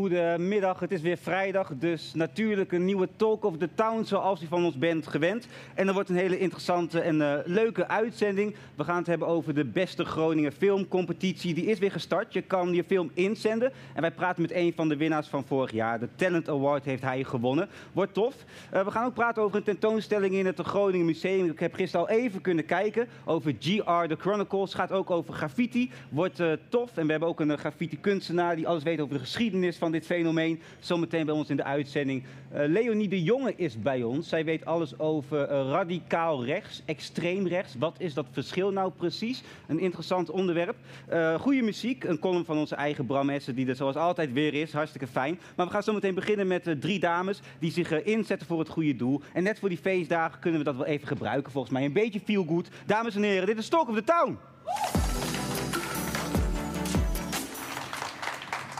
Goedemiddag, het is weer vrijdag, dus natuurlijk een nieuwe Talk of the Town zoals u van ons bent gewend. En er wordt een hele interessante en uh, leuke uitzending. We gaan het hebben over de beste Groningen filmcompetitie. Die is weer gestart, je kan je film inzenden. En wij praten met een van de winnaars van vorig jaar. De Talent Award heeft hij gewonnen. Wordt tof. Uh, we gaan ook praten over een tentoonstelling in het Groningen Museum. Ik heb gisteren al even kunnen kijken over GR The Chronicles. Gaat ook over graffiti. Wordt uh, tof. En we hebben ook een graffiti kunstenaar die alles weet over de geschiedenis van dit fenomeen. Zometeen bij ons in de uitzending. Uh, Leonie de Jonge is bij ons. Zij weet alles over uh, radicaal rechts, extreem rechts. Wat is dat verschil nou precies? Een interessant onderwerp. Uh, goede muziek, een column van onze eigen Bram Essen, die er zoals altijd weer is. Hartstikke fijn. Maar we gaan zometeen beginnen met drie dames die zich inzetten voor het goede doel. En net voor die feestdagen kunnen we dat wel even gebruiken, volgens mij. Een beetje feel good. Dames en heren, dit is Talk of the Town.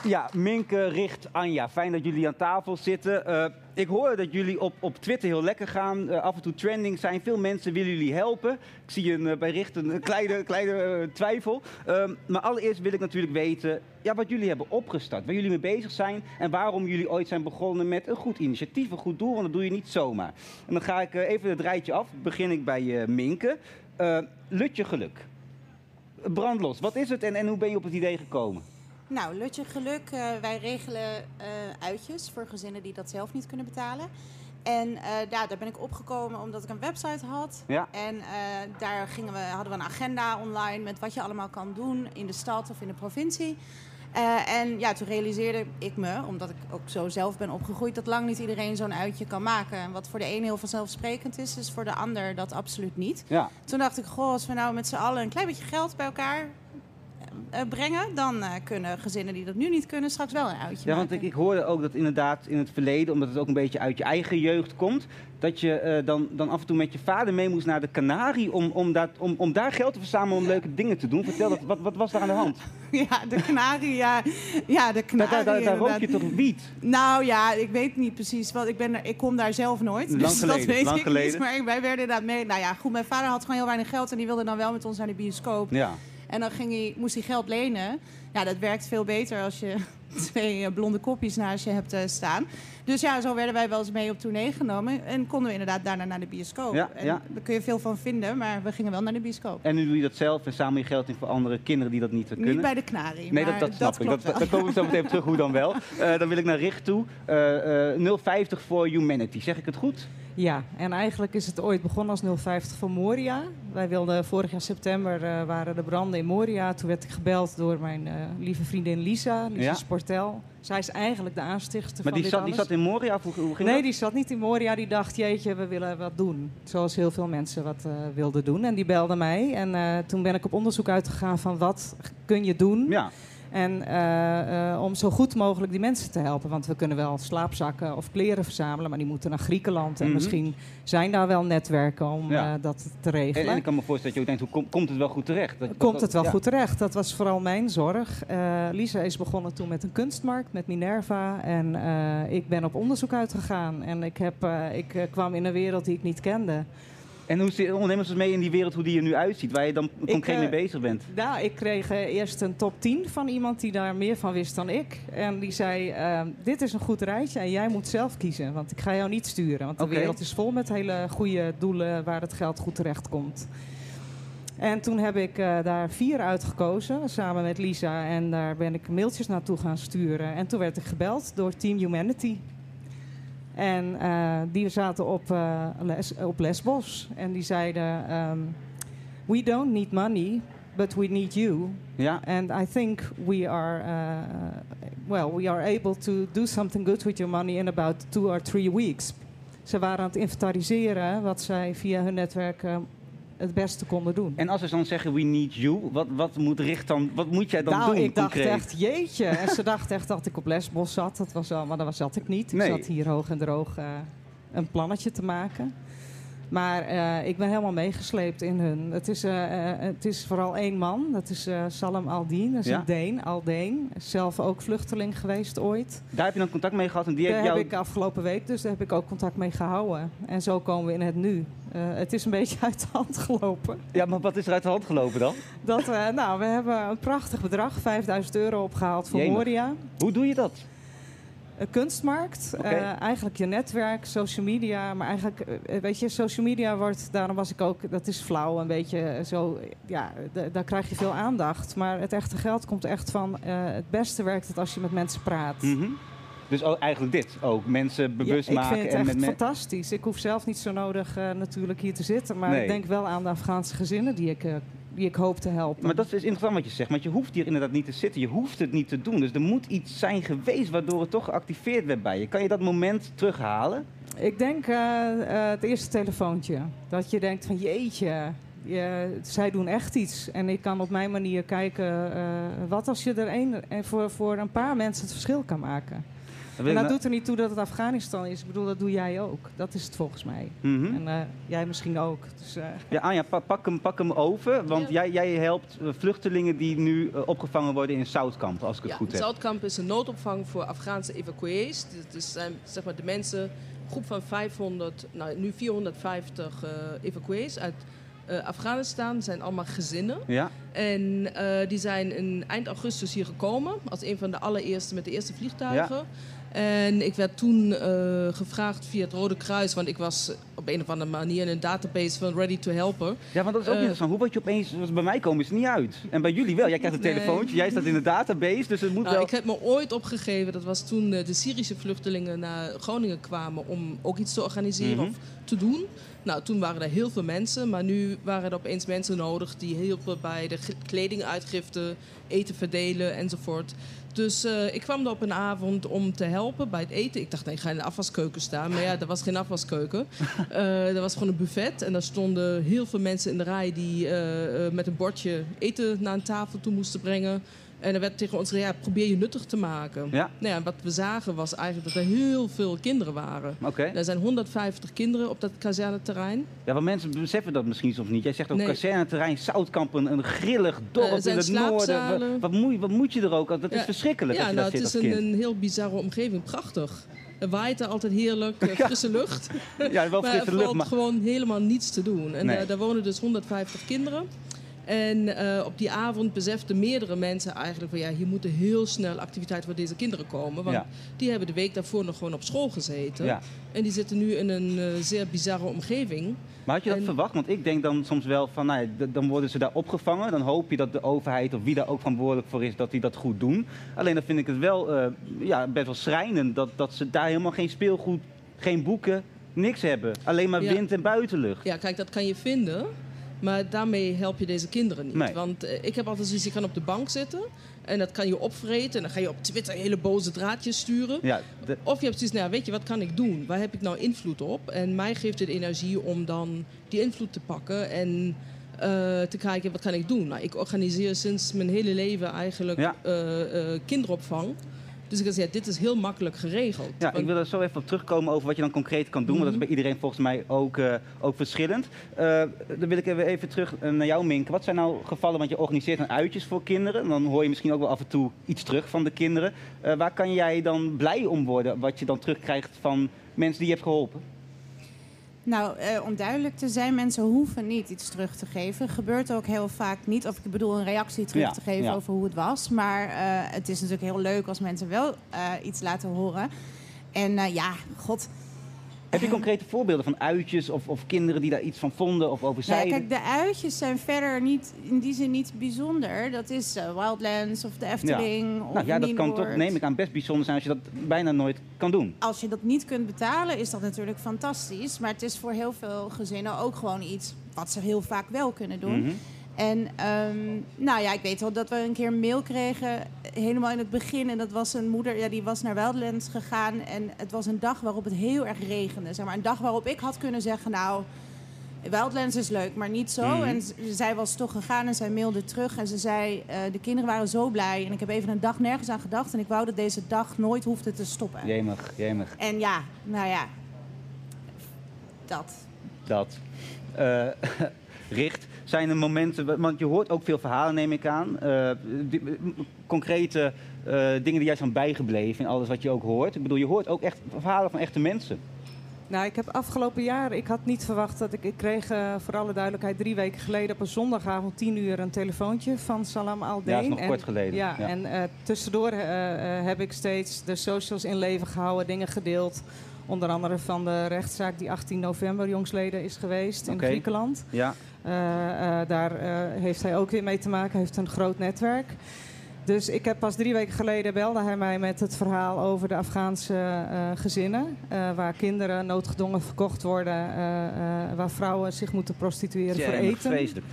Ja, Minke, Richt, Anja. Fijn dat jullie aan tafel zitten. Uh, ik hoor dat jullie op, op Twitter heel lekker gaan. Uh, af en toe trending zijn. Veel mensen willen jullie helpen. Ik zie een, uh, bij Richt een kleine, kleine twijfel. Ehm, maar allereerst wil ik natuurlijk weten ja, wat jullie hebben opgestart. Waar jullie mee bezig zijn. En waarom jullie ooit zijn begonnen met een goed initiatief, een goed doel. Want dat doe je niet zomaar. En dan ga ik even het rijtje af. Begin ik bij Minke. Lutje Geluk. Brandlos, wat is het en, en hoe ben je op het idee gekomen? Nou, Lutje Geluk, uh, wij regelen uh, uitjes voor gezinnen die dat zelf niet kunnen betalen. En uh, ja, daar ben ik opgekomen omdat ik een website had. Ja. En daar gingen we, hadden we een agenda online met wat je allemaal kan doen in de stad of in de provincie. en ja, toen realiseerde ik me, omdat ik ook zo zelf ben opgegroeid, dat lang niet iedereen zo'n uitje kan maken. En wat voor de een heel vanzelfsprekend is, is voor de ander dat absoluut niet. Ja. Toen dacht ik, goh, als we nou met z'n allen een klein beetje geld bij elkaar brengen, dan uh, kunnen gezinnen die dat nu niet kunnen straks wel een uitje Ja, want ik, ik hoorde ook dat inderdaad in het verleden, omdat het ook een beetje uit je eigen jeugd komt, dat je uh, dan, dan af en toe met je vader mee moest naar de Canarie om, om, dat, om, om daar geld te verzamelen om leuke dingen te doen. Vertel, dat, wat, wat was daar aan de hand? Ja, de Canarie, ja. ja de Canarie, daar, daar, daar rook je toch wiet? Nou ja, ik weet niet precies, want ik, ben er, ik kom daar zelf nooit. Lang dus geleden, dat weet lang ik geleden. niet. Maar wij werden inderdaad mee. Nou ja, goed, mijn vader had gewoon heel weinig geld en die wilde dan wel met ons naar de bioscoop. Ja. En dan ging hij, moest hij geld lenen. Ja, dat werkt veel beter als je twee blonde kopjes naast je hebt uh, staan. Dus ja, zo werden wij wel eens mee op tournee genomen. En konden we inderdaad daarna naar de bioscoop. Ja, en ja. Daar kun je veel van vinden, maar we gingen wel naar de bioscoop. En nu doe je dat zelf en zamel je geld in voor andere kinderen die dat niet kunnen? Niet bij de Knarie, Nee, maar dat, dat snap ik. klopt Dat, daar komen we zo meteen op terug, hoe dan wel. Uh, dan wil ik naar Richt toe. Uh, 050 voor Humanity, zeg ik het goed? Ja, en eigenlijk is het ooit begonnen als 050 voor Moria. Wij wilden vorig jaar september uh, waren de branden in Moria. Toen werd ik gebeld door mijn uh, lieve vriendin Lisa, Lisa Ja? Sportel. Zij is eigenlijk de aanstichter Maar van die dit zat, die zat in Moria? Hoe, hoe ging Nee, dat? die zat niet in Moria. Die dacht, jeetje, we willen wat doen. Zoals heel veel mensen wat uh, wilden doen. En die belde mij. En uh, toen ben ik op onderzoek uitgegaan van wat kun je doen... Ja. En uh, uh, om zo goed mogelijk die mensen te helpen. Want we kunnen wel slaapzakken of kleren verzamelen, maar die moeten naar Griekenland. En Mhm. misschien zijn daar wel netwerken om Ja. uh, dat te regelen. En, en ik kan me voorstellen dat je ook denkt, hoe kom, komt het wel goed terecht? Dat, Komt dat- het wel ja. goed terecht? Dat was vooral mijn zorg. Lisa is begonnen toen met een kunstmarkt, met Minerva. En ik ben op onderzoek uitgegaan. En ik, heb, ik kwam in een wereld die ik niet kende. En hoe zit- ondernemers dus mee in die wereld hoe die er nu uitziet, waar je dan concreet eh, mee bezig bent? Nou, ik kreeg eh, eerst een top 10 van iemand die daar meer van wist dan ik. En die zei, eh, dit is een goed rijtje en jij moet zelf kiezen. Want ik ga jou niet sturen. Want de wereld is vol met hele goede doelen waar het geld goed terecht komt. En toen heb ik uh, daar vier uitgekozen, samen met Lisa. En daar ben ik mailtjes naartoe gaan sturen. En toen werd ik gebeld door Team Humanity. En uh, die zaten op, uh, les, op Lesbos. En die zeiden... Um, we don't need money, but we need you. Ja. And I think we are, well, we are able to do something good with your money in about two or three weeks. Ze waren aan het inventariseren wat zij via hun netwerk het beste konden doen. En als ze dan zeggen we need you, wat, wat, moet, richt dan, wat moet jij dan nou, doen? Ik dacht concreet? echt, jeetje. en ze dacht echt dat ik op Lesbos zat. Dat was wel, maar dat zat ik niet. Ik zat hier hoog en droog uh, een plannetje te maken. Maar uh, ik ben helemaal meegesleept in hun. Het is, uh, het is vooral één man. Dat is Salem Aldin. Dat is Ja. een Deen, Aldeen. Zelf ook vluchteling geweest ooit. Daar heb je dan contact mee gehad en die Daar jou... heb ik afgelopen week, dus daar heb ik ook contact mee gehouden. En zo komen we in het nu. Uh, het is een beetje uit de hand gelopen. Ja, maar wat is er uit de hand gelopen dan? Dat, uh, nou, we hebben een prachtig bedrag, 5000 euro opgehaald voor Jemig. Moria. Hoe doe je dat? Een kunstmarkt, uh, eigenlijk je netwerk, social media. Maar eigenlijk, uh, weet je, social media wordt, daarom was ik ook, dat is flauw, een beetje zo, ja, daar krijg je veel aandacht. Maar het echte geld komt echt van, uh, het beste werkt het als je met mensen praat. Mm -hmm. Dus eigenlijk dit ook, mensen bewust ja, ik maken. vind het en echt met fantastisch. Ik hoef zelf niet zo nodig uh, natuurlijk hier te zitten. Maar Nee. ik denk wel aan de Afghaanse gezinnen die ik, die ik hoop te helpen. Maar dat is interessant wat je zegt, want je hoeft hier inderdaad niet te zitten. Je hoeft het niet te doen. Dus er moet iets zijn geweest waardoor het toch geactiveerd werd bij je. Kan je dat moment terughalen? Ik denk uh, het eerste telefoontje. Dat je denkt van jeetje, je, zij doen echt iets. En ik kan op mijn manier kijken, uh, wat als je er een, voor, voor een paar mensen het verschil kan maken. En dat nou... doet er niet toe dat het Afghanistan is. Ik bedoel, dat doe jij ook. Dat is het volgens mij. Mm -hmm. En uh, jij misschien ook. Dus, uh... Ja, Anja, pa pak, hem, pak hem over. Want ja. jij, jij, helpt uh, vluchtelingen die nu uh, opgevangen worden in Zoutkamp, als ik het ja, goed heb. Zoutkamp is een noodopvang voor Afghaanse evacuees. Dus zijn zeg maar, de mensen, een groep van 500, nou nu 450 evacuees uit uh, Afghanistan zijn allemaal gezinnen. Ja. En uh, die zijn in eind augustus hier gekomen. Als een van de allereerste met de eerste vliegtuigen. Ja. En ik werd toen uh, gevraagd via het Rode Kruis, want ik was op een of andere manier in een database van Ready to Helper. Ja, want dat is ook interessant. Hoe word je opeens, bij mij komen is het niet uit. En bij jullie wel. Jij krijgt een nee. telefoontje, jij staat in de database, dus het moet nou, wel... Ik heb me ooit opgegeven, dat was toen de Syrische vluchtelingen naar Groningen kwamen om ook iets te organiseren Mhm. mm -hmm. of te doen. Nou, toen waren er heel veel mensen, maar nu waren er opeens mensen nodig die hielpen bij de kledinguitgifte, eten verdelen enzovoort. Dus uh, ik kwam er op een avond om te helpen bij het eten. Ik dacht, nee, ik ga in de afwaskeuken staan. Maar ja, er was geen afwaskeuken. Uh, er was gewoon een buffet. En daar stonden heel veel mensen in de rij die uh, met een bordje eten naar een tafel toe moesten brengen. En er werd tegen ons gezegd, ja, probeer je nuttig te maken. Ja. Nou ja, wat we zagen was eigenlijk dat er heel veel kinderen waren. Okay. Er zijn 150 kinderen op dat kazerneterrein. Ja, want mensen beseffen dat misschien soms niet. Jij zegt ook nee. kazerneterrein, Zoutkamp, een, een grillig dorp uh, in het noorden. Wat, moet, wat moet je er ook? Dat ja. is verschrikkelijk Ja, als je nou, het is een, een heel bizarre omgeving. Prachtig. Er waait er altijd heerlijk, uh, frisse lucht. Ja, wel maar frisse er lucht, valt maar... gewoon helemaal niets te doen. En Nee. uh, daar wonen dus 150 kinderen. En uh, op die avond beseften meerdere mensen eigenlijk van ja, hier moeten heel snel activiteiten voor deze kinderen komen. Want Ja. die hebben de week daarvoor nog gewoon op school gezeten. Ja. En die zitten nu in een uh, zeer bizarre omgeving. Maar had je dat En- verwacht? Want ik denk dan soms wel van, nou ja, dan worden ze daar opgevangen. Dan hoop je dat de overheid of wie daar ook verantwoordelijk voor is, dat die dat goed doen. Alleen dan vind ik het wel eh, ja, best wel schrijnend dat, dat ze daar helemaal geen speelgoed, geen boeken, niks hebben. Alleen maar wind en buitenlucht. Ja, kijk, dat kan je vinden. Maar daarmee help je deze kinderen niet. Nee. Want eh, ik heb altijd zoiets, je kan op de bank zitten. En dat kan je opvreten. En dan ga je op Twitter hele boze draadjes sturen. Ja, de- Of je hebt zoiets, nou weet je, wat kan ik doen? Waar heb ik nou invloed op? En mij geeft het energie om dan die invloed te pakken en eh, te kijken, wat kan ik doen? Nou, ik organiseer sinds mijn hele leven eigenlijk Ja. eh, kinderopvang. Dus ik zeggen, dit is heel makkelijk geregeld. Ja, ik wil er zo even op terugkomen over wat je dan concreet kan doen. Want dat is bij iedereen volgens mij ook, eh, ook verschillend. Eh, dan wil ik even, terug eh, naar jou, Mink. Wat zijn nou gevallen, want je organiseert dan uitjes voor kinderen. Dan hoor je misschien ook wel af en toe iets terug van de kinderen. Waar kan jij dan blij om worden, wat je dan terugkrijgt van mensen die je hebt geholpen? Nou, eh, om duidelijk te zijn, mensen hoeven niet iets terug te geven. Gebeurt ook heel vaak niet. Of ik bedoel een reactie terug Ja, te geven ja. over hoe het was. Maar eh, het is natuurlijk heel leuk als mensen wel eh, iets laten horen. En ja, god. Heb je concrete voorbeelden van uitjes of, of kinderen die daar iets van vonden of over Ja, zeiden? kijk, de uitjes zijn verder niet, in die zin niet bijzonder. Dat is eh, Wildlands of de Efteling. Of nou ja, dat kan toch, neem ik aan, best bijzonder zijn als je dat bijna nooit kan doen. Als je dat niet kunt betalen, is dat natuurlijk fantastisch. Maar het is voor heel veel gezinnen ook gewoon iets wat ze heel vaak wel kunnen doen. Mhm. En ehm, nou ja, ik weet wel dat we een keer een mail kregen, helemaal in het begin. En dat was een moeder, ja, die was naar Wildlands gegaan. En het was een dag waarop het heel erg regende. Zeg maar een dag waarop ik had kunnen zeggen, nou, Wildlands is leuk, maar niet zo. Mhm. En zij was toch gegaan en zij mailde terug. En ze zei, eh, de kinderen waren zo blij. En ik heb even een dag nergens aan gedacht. En ik wou dat deze dag nooit hoefde te stoppen. Jemig, jemig. En ja, nou ja, dat. Dat. Eh, Richt, zijn er momenten, want je hoort ook veel verhalen neem ik aan. eh, die- concrete eh, dingen die jij zijn bijgebleven in alles wat je ook hoort. Ik bedoel, je hoort ook echt verhalen van echte mensen. Nou, ik heb afgelopen jaar, ik had niet verwacht dat ik, ik kreeg eh, voor alle duidelijkheid drie weken geleden op een zondagavond tien uur een telefoontje van Salam Al-Deen. Ja, dat is nog En- kort geleden. Ja, Ja. en eh, tussendoor eh, eh, heb ik steeds de socials in leven gehouden, dingen gedeeld. Onder andere van de rechtszaak die 18 november jongsleden is geweest in. Griekenland. Ja, Eh, eh, daar eh, heeft hij ook weer mee te maken. Hij heeft een groot netwerk. Dus ik heb pas drie weken geleden belde hij mij met het verhaal over de Afghaanse eh, gezinnen. eh, waar kinderen noodgedwongen verkocht worden. eh, eh, waar vrouwen zich moeten prostitueren voor eten. vreselijk.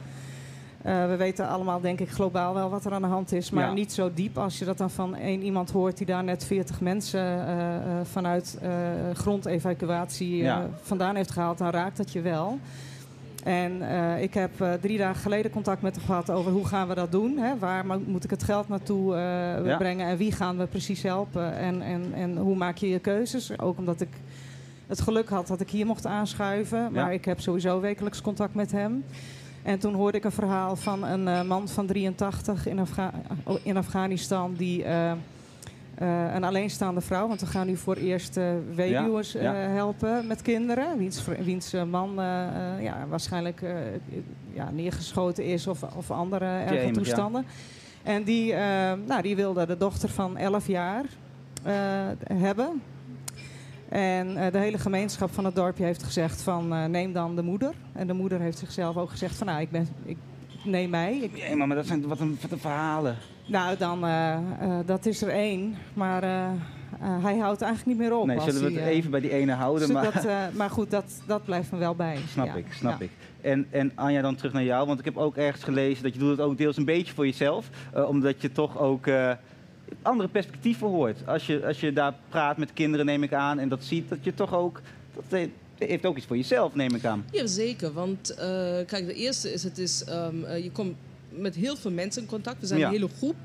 Eh, we weten allemaal, denk ik, globaal wel wat er aan de hand is. Maar Ja. niet zo diep als je dat dan van één iemand hoort die daar net 40 mensen eh, eh, vanuit eh, grondevacuatie eh, Ja. vandaan heeft gehaald. Dan raakt dat je wel. En eh, ik heb eh, drie dagen geleden contact met hem gehad over hoe gaan we dat doen. Hè? Waar mo- moet ik het geld naartoe eh, Ja. brengen en wie gaan we precies helpen? En, en, en hoe maak je je keuzes? Ook omdat ik het geluk had dat ik hier mocht aanschuiven. Maar Ja. ik heb sowieso wekelijks contact met hem. En toen hoorde ik een verhaal van een man van 83 in, Afga- in Afghanistan die eh, een alleenstaande vrouw, want we gaan nu voor eerst weduws Ja, ja. eh, helpen met kinderen, wiens, wiens man ja, waarschijnlijk ja, neergeschoten is of, of andere erge toestanden. En die, nou, die wilde de dochter van 11 jaar hebben. En de hele gemeenschap van het dorpje heeft gezegd van neem dan de moeder. En de moeder heeft zichzelf ook gezegd van nou ik, ben, ik neem mij. Ik, Ja, maar dat zijn wat een, wat een verhalen. Nou dan, eh, eh, dat is er één. Maar eh, eh, hij houdt eigenlijk niet meer op. Nee, als zullen we het even bij die ene houden? Maar... eh, maar goed, dat, dat blijft me wel bij. Snap Ja, ik, snap ja. ik. En, en Anja, dan terug naar jou, want ik heb ook ergens gelezen dat je doet het ook deels een beetje voor jezelf, eh, omdat je toch ook eh, andere perspectieven hoort. Als je, als je daar praat met kinderen, neem ik aan, en dat ziet, dat je toch ook, dat he- heeft ook iets voor jezelf, neem ik aan. Jazeker, want eh, kijk, de eerste is, het is ehm, eh, je komt met heel veel mensen in contact. We zijn Ja. een hele groep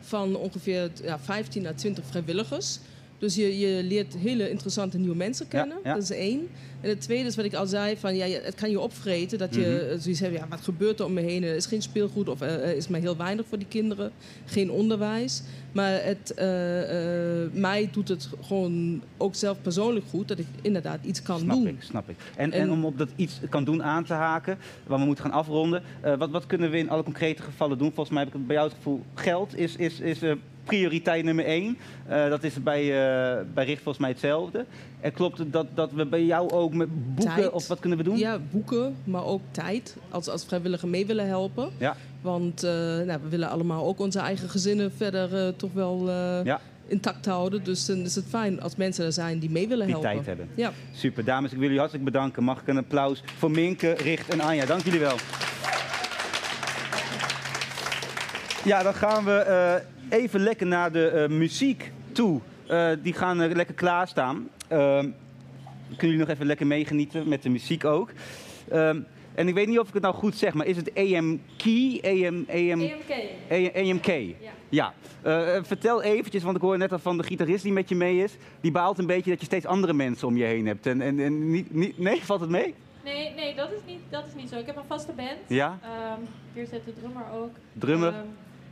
van ongeveer ja, 15 à 20 vrijwilligers. Dus je, je leert hele interessante nieuwe mensen kennen. ja. Dat is één. En het tweede is wat ik al zei: van, ja, het kan je opvreten. Dat je Mhm. eh, zoiets hebt, ja, wat gebeurt er om me heen? Er is geen speelgoed of eh, er is maar heel weinig voor die kinderen. Geen onderwijs. Maar het, eh, eh, mij doet het gewoon ook zelf persoonlijk goed dat ik inderdaad iets kan snap doen. ik, snap ik. En, en, En- om op dat iets kan doen aan te haken, waar we moeten gaan afronden, wat, wat kunnen we in alle concrete gevallen doen? Volgens mij heb ik het bij jou het gevoel, geld is, is, is prioriteit nummer één. Eh, dat is bij, eh bij Richt volgens mij hetzelfde. En klopt het dat, dat we bij jou ook met boeken, Tijd. of wat kunnen we doen? Ja, boeken, maar ook tijd. Als, als vrijwilliger mee willen helpen. Ja. Want eh, nou, we willen allemaal ook onze eigen gezinnen verder toch wel Ja. intact houden. Dus dan is het fijn als mensen er zijn die mee willen Die helpen. tijd hebben. Ja. Super, dames, ik wil jullie hartelijk bedanken. Mag ik een applaus voor Minke, Richt en Anja. Dank jullie wel. Ja, dan gaan we even lekker naar de eh, muziek toe. Eh, die gaan eh, lekker klaarstaan. Ehm kunnen jullie nog even lekker meegenieten met de muziek ook. Ehm, en ik weet niet of ik het nou goed zeg, maar is het AM Key? AM, AM. AMK? Ja. Ja. Vertel eventjes, want ik hoor net al van de gitarist die met je mee is. Die baalt een beetje dat je steeds andere mensen om je heen hebt. En, en, en niet, niet, nee, valt het mee? Nee, nee dat, is niet, dat is niet zo. Ik heb een vaste band. Ja? Ehm, hier zit de drummer ook. Drummer?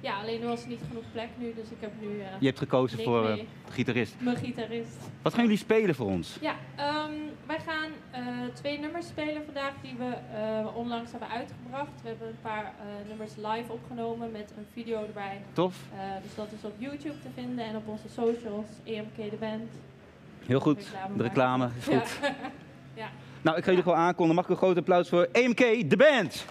Ja, alleen er was niet genoeg plek nu, dus ik heb nu eh, Je hebt gekozen voor de gitarist. mijn gitarist. Wat gaan jullie spelen voor ons? Ja, ehm, wij gaan eh, twee nummers spelen vandaag die we onlangs hebben uitgebracht. We hebben een paar nummers live opgenomen met een video erbij. Tof? Dus dat is op YouTube te vinden en op onze socials, EMK de Band. Heel goed. Reclame De reclame is Ja. goed. Ja. Nou, ik ga jullie gewoon aankondigen. Mag ik een groot applaus voor EMK, de band?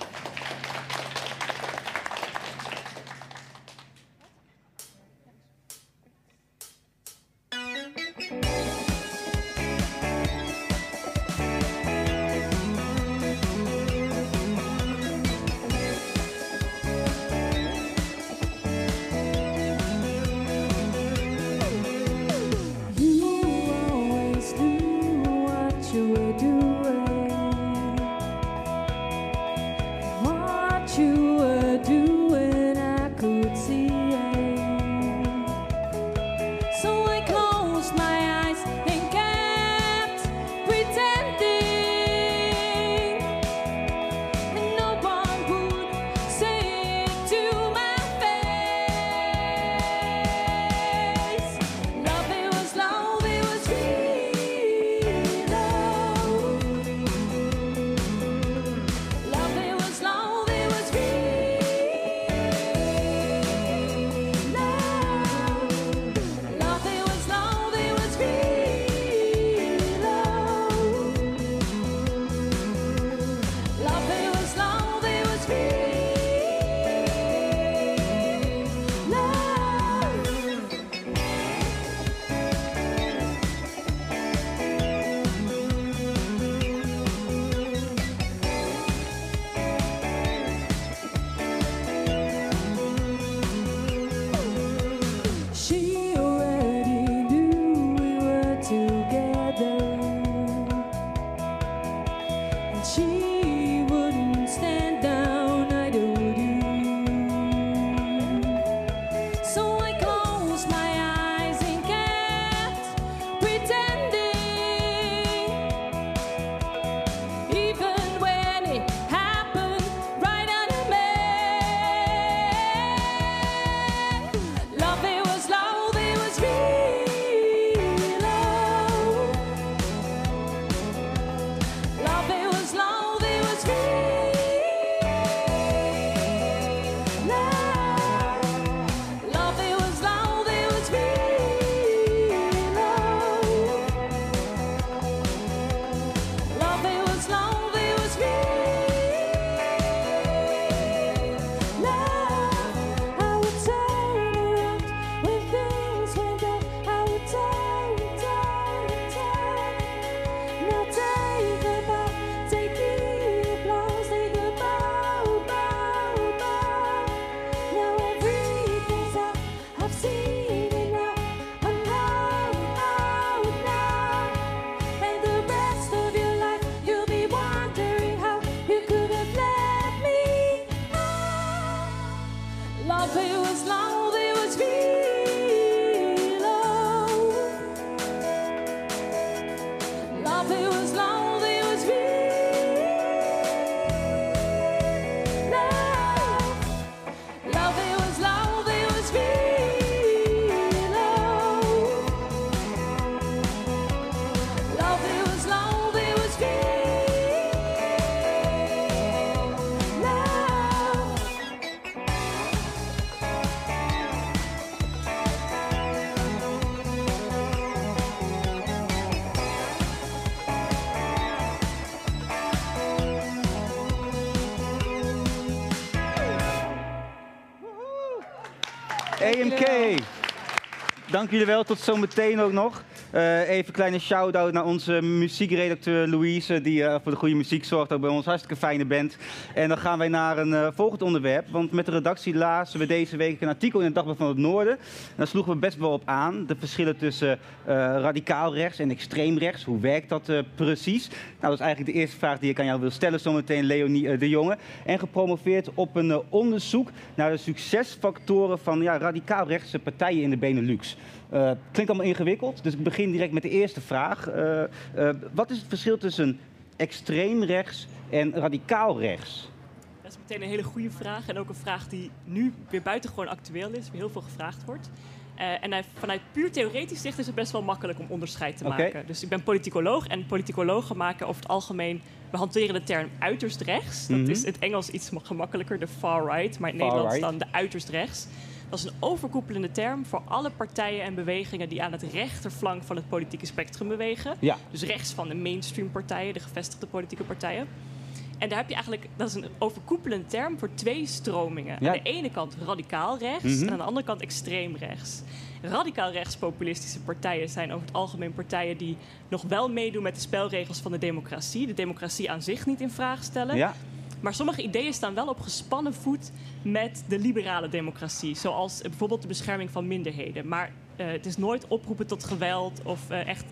Dank jullie wel, tot zometeen ook nog. Eh, even een kleine shout-out naar onze muziekredacteur Louise, die eh, voor de goede muziek zorgt, ook bij ons. Hartstikke fijne band. En dan gaan wij naar een eh, volgend onderwerp, want met de redactie lazen we deze week een artikel in het Dagblad van het Noorden. En daar sloegen we best wel op aan, de verschillen tussen radicaal rechts en extreem rechts. Hoe werkt dat precies? Nou, dat is eigenlijk de eerste vraag die ik aan jou wil stellen zometeen, Leonie de Jonge. En gepromoveerd op een onderzoek naar de succesfactoren van ja, radicaal rechtse partijen in de Benelux. Eh, klinkt allemaal ingewikkeld, dus ik begin direct met de eerste vraag. Eh, eh, wat is het verschil tussen extreem rechts en radicaal rechts? Dat is meteen een hele goede vraag. En ook een vraag die nu weer buitengewoon actueel is, weer heel veel gevraagd wordt. En vanuit puur theoretisch zicht is het best wel makkelijk om onderscheid te maken. Dus ik ben politicoloog en politicologen maken over het algemeen... We hanteren de term uiterst rechts. Dat Mhm. is in het Engels iets ma- gemakkelijker, de far right. Maar in het Nederlands right. dan de uiterst rechts. Dat is een overkoepelende term voor alle partijen en bewegingen die aan het rechterflank van het politieke spectrum bewegen. Ja. Dus rechts van de mainstream partijen, de gevestigde politieke partijen. En daar heb je eigenlijk, dat is een overkoepelende term voor twee stromingen. Ja. Aan de ene kant radicaal rechts Mhm. en aan de andere kant extreem rechts. Radicaal rechts populistische partijen zijn over het algemeen partijen die nog wel meedoen met de spelregels van de democratie. De democratie aan zich niet in vraag stellen. Ja. Maar sommige ideeën staan wel op gespannen voet met de liberale democratie. Zoals eh, bijvoorbeeld de bescherming van minderheden. Maar eh, het is nooit oproepen tot geweld of eh, echt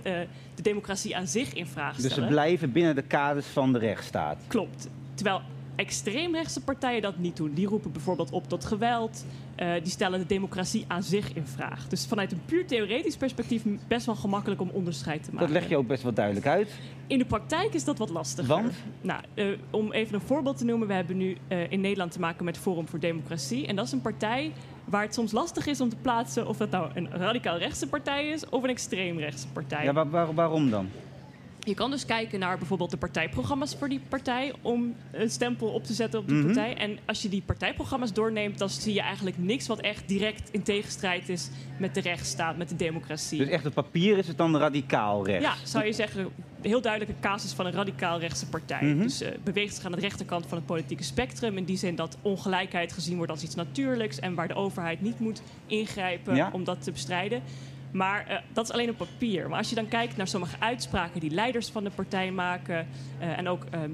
de democratie aan zich in vraag Dus stellen. ze blijven binnen de kaders van de rechtsstaat. Klopt. Terwijl extreemrechtse partijen dat niet doen. Die roepen bijvoorbeeld op tot geweld. Eh, die stellen de democratie aan zich in vraag. Dus vanuit een puur theoretisch perspectief best wel gemakkelijk om onderscheid te maken. Dat leg je ook best wel duidelijk uit. In de praktijk is dat wat lastiger. Want? Nou, eh, om even een voorbeeld te noemen. We hebben nu eh, in Nederland te maken met Forum voor Democratie. En dat is een partij waar het soms lastig is om te plaatsen... of dat nou een radicaal rechtse partij is of een extreem rechtse partij. Ja, waar- waar- waarom dan? Je kan dus kijken naar bijvoorbeeld de partijprogramma's voor die partij om een stempel op te zetten op die Mhm. partij. En als je die partijprogramma's doorneemt, dan zie je eigenlijk niks wat echt direct in tegenstrijd is met de rechtsstaat, met de democratie. Dus echt op papier is het dan radicaal rechts? Ja, zou je zeggen, een heel duidelijke casus van een radicaal rechtse partij. Mhm. Dus eh, beweegt zich aan de rechterkant van het politieke spectrum. In die zin dat ongelijkheid gezien wordt als iets natuurlijks en waar de overheid niet moet ingrijpen Ja. om dat te bestrijden. Maar eh, dat is alleen op papier. Maar als je dan kijkt naar sommige uitspraken die leiders van de partij maken eh, en ook ehm,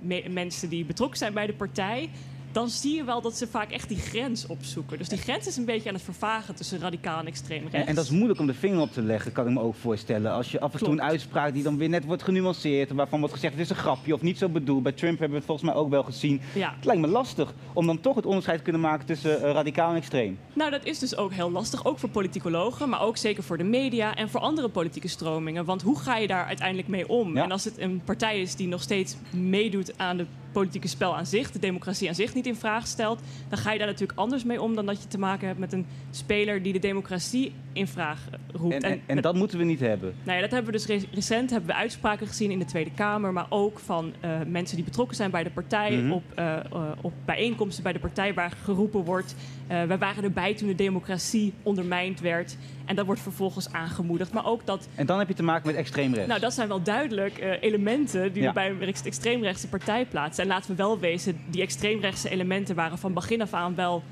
me- mensen die betrokken zijn bij de partij. Dan zie je wel dat ze vaak echt die grens opzoeken. Dus die grens is een beetje aan het vervagen tussen radicaal en extreem rechts. En, en dat is moeilijk om de vinger op te leggen, kan ik me ook voorstellen. Als je af en toe een uitspraak die dan weer net wordt genuanceerd... waarvan wordt gezegd het is een grapje of niet zo bedoeld. Bij Trump hebben we het volgens mij ook wel gezien. Ja. Het lijkt me lastig om dan toch het onderscheid te kunnen maken tussen eh, radicaal en extreem. Nou, dat is dus ook heel lastig. Ook voor politicologen, maar ook zeker voor de media en voor andere politieke stromingen. Want hoe ga je daar uiteindelijk mee om? Ja. En als het een partij is die nog steeds meedoet aan de politieke spel aan zich, de democratie aan zich niet in vraag stelt, dan ga je daar natuurlijk anders mee om dan dat je te maken hebt met een speler die de democratie in vraag roept. En, en, en met- dat moeten we niet hebben. nou ja, dat hebben we dus re- recent hebben we uitspraken gezien in de Tweede Kamer, maar ook van eh, mensen die betrokken zijn bij de partij, Mhm. op, eh, eh, op bijeenkomsten bij de partij waar geroepen wordt. eh wij waren erbij toen de democratie ondermijnd werd. En dat wordt vervolgens aangemoedigd. Maar ook dat, En dan heb je te maken met extreem rechts. nou, dat zijn wel duidelijk eh, elementen die Ja. we bij een rechts- extreemrechtse partij plaatsen. En laten we wel wezen, die extreemrechtse elementen waren van begin af aan wel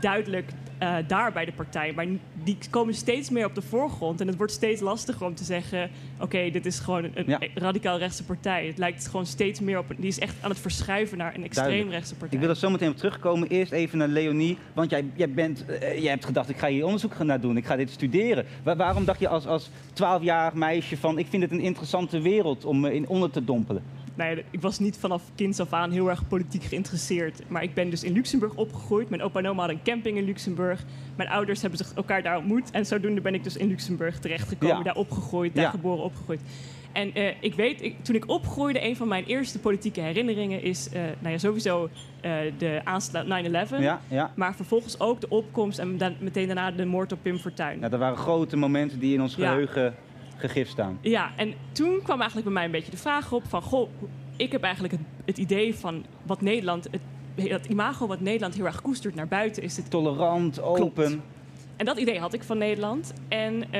duidelijk eh, daar bij de partij. Maar die komen steeds meer op de voorgrond. En het wordt steeds lastiger om te zeggen: oké, dit is gewoon een, Ja. radicaal rechtse partij. Het lijkt gewoon steeds meer op. Die is echt aan het verschuiven naar een extreem rechtse partij. Ik wil er zo meteen op terugkomen. Eerst even naar Leonie. Want jij, jij, bent, eh, jij hebt gedacht, ik ga hier onderzoek gaan naar doen. Ik ga dit studeren. Wa- waarom dacht je als, als 12-jarig meisje van... ik vind het een interessante wereld om me in onder te dompelen? Nou ja, ik was niet vanaf kinds af aan heel erg politiek geïnteresseerd. Maar ik ben dus in Luxemburg opgegroeid. Mijn opa en oma hadden een camping in Luxemburg. Mijn ouders hebben zich elkaar daar ontmoet. En zodoende ben ik dus in Luxemburg terechtgekomen. Ja. Daar opgegroeid, daar Ja. geboren, opgegroeid. En eh, ik weet, ik- toen ik opgroeide, een van mijn eerste politieke herinneringen is... eh, nou ja, sowieso eh, de aanslag 9-11. Ja, ja. Maar vervolgens ook de opkomst en dan, meteen daarna de moord op Pim Fortuyn. Nou, dat waren grote momenten die in ons Ja. geheugen gegrift staan. Ja, en toen kwam eigenlijk bij mij een beetje de vraag op van... Goh, ik heb eigenlijk het, het idee van wat Nederland... Het, het imago wat Nederland heel erg koestert naar buiten is het... Tolerant, open. En dat idee had ik van Nederland. En eh,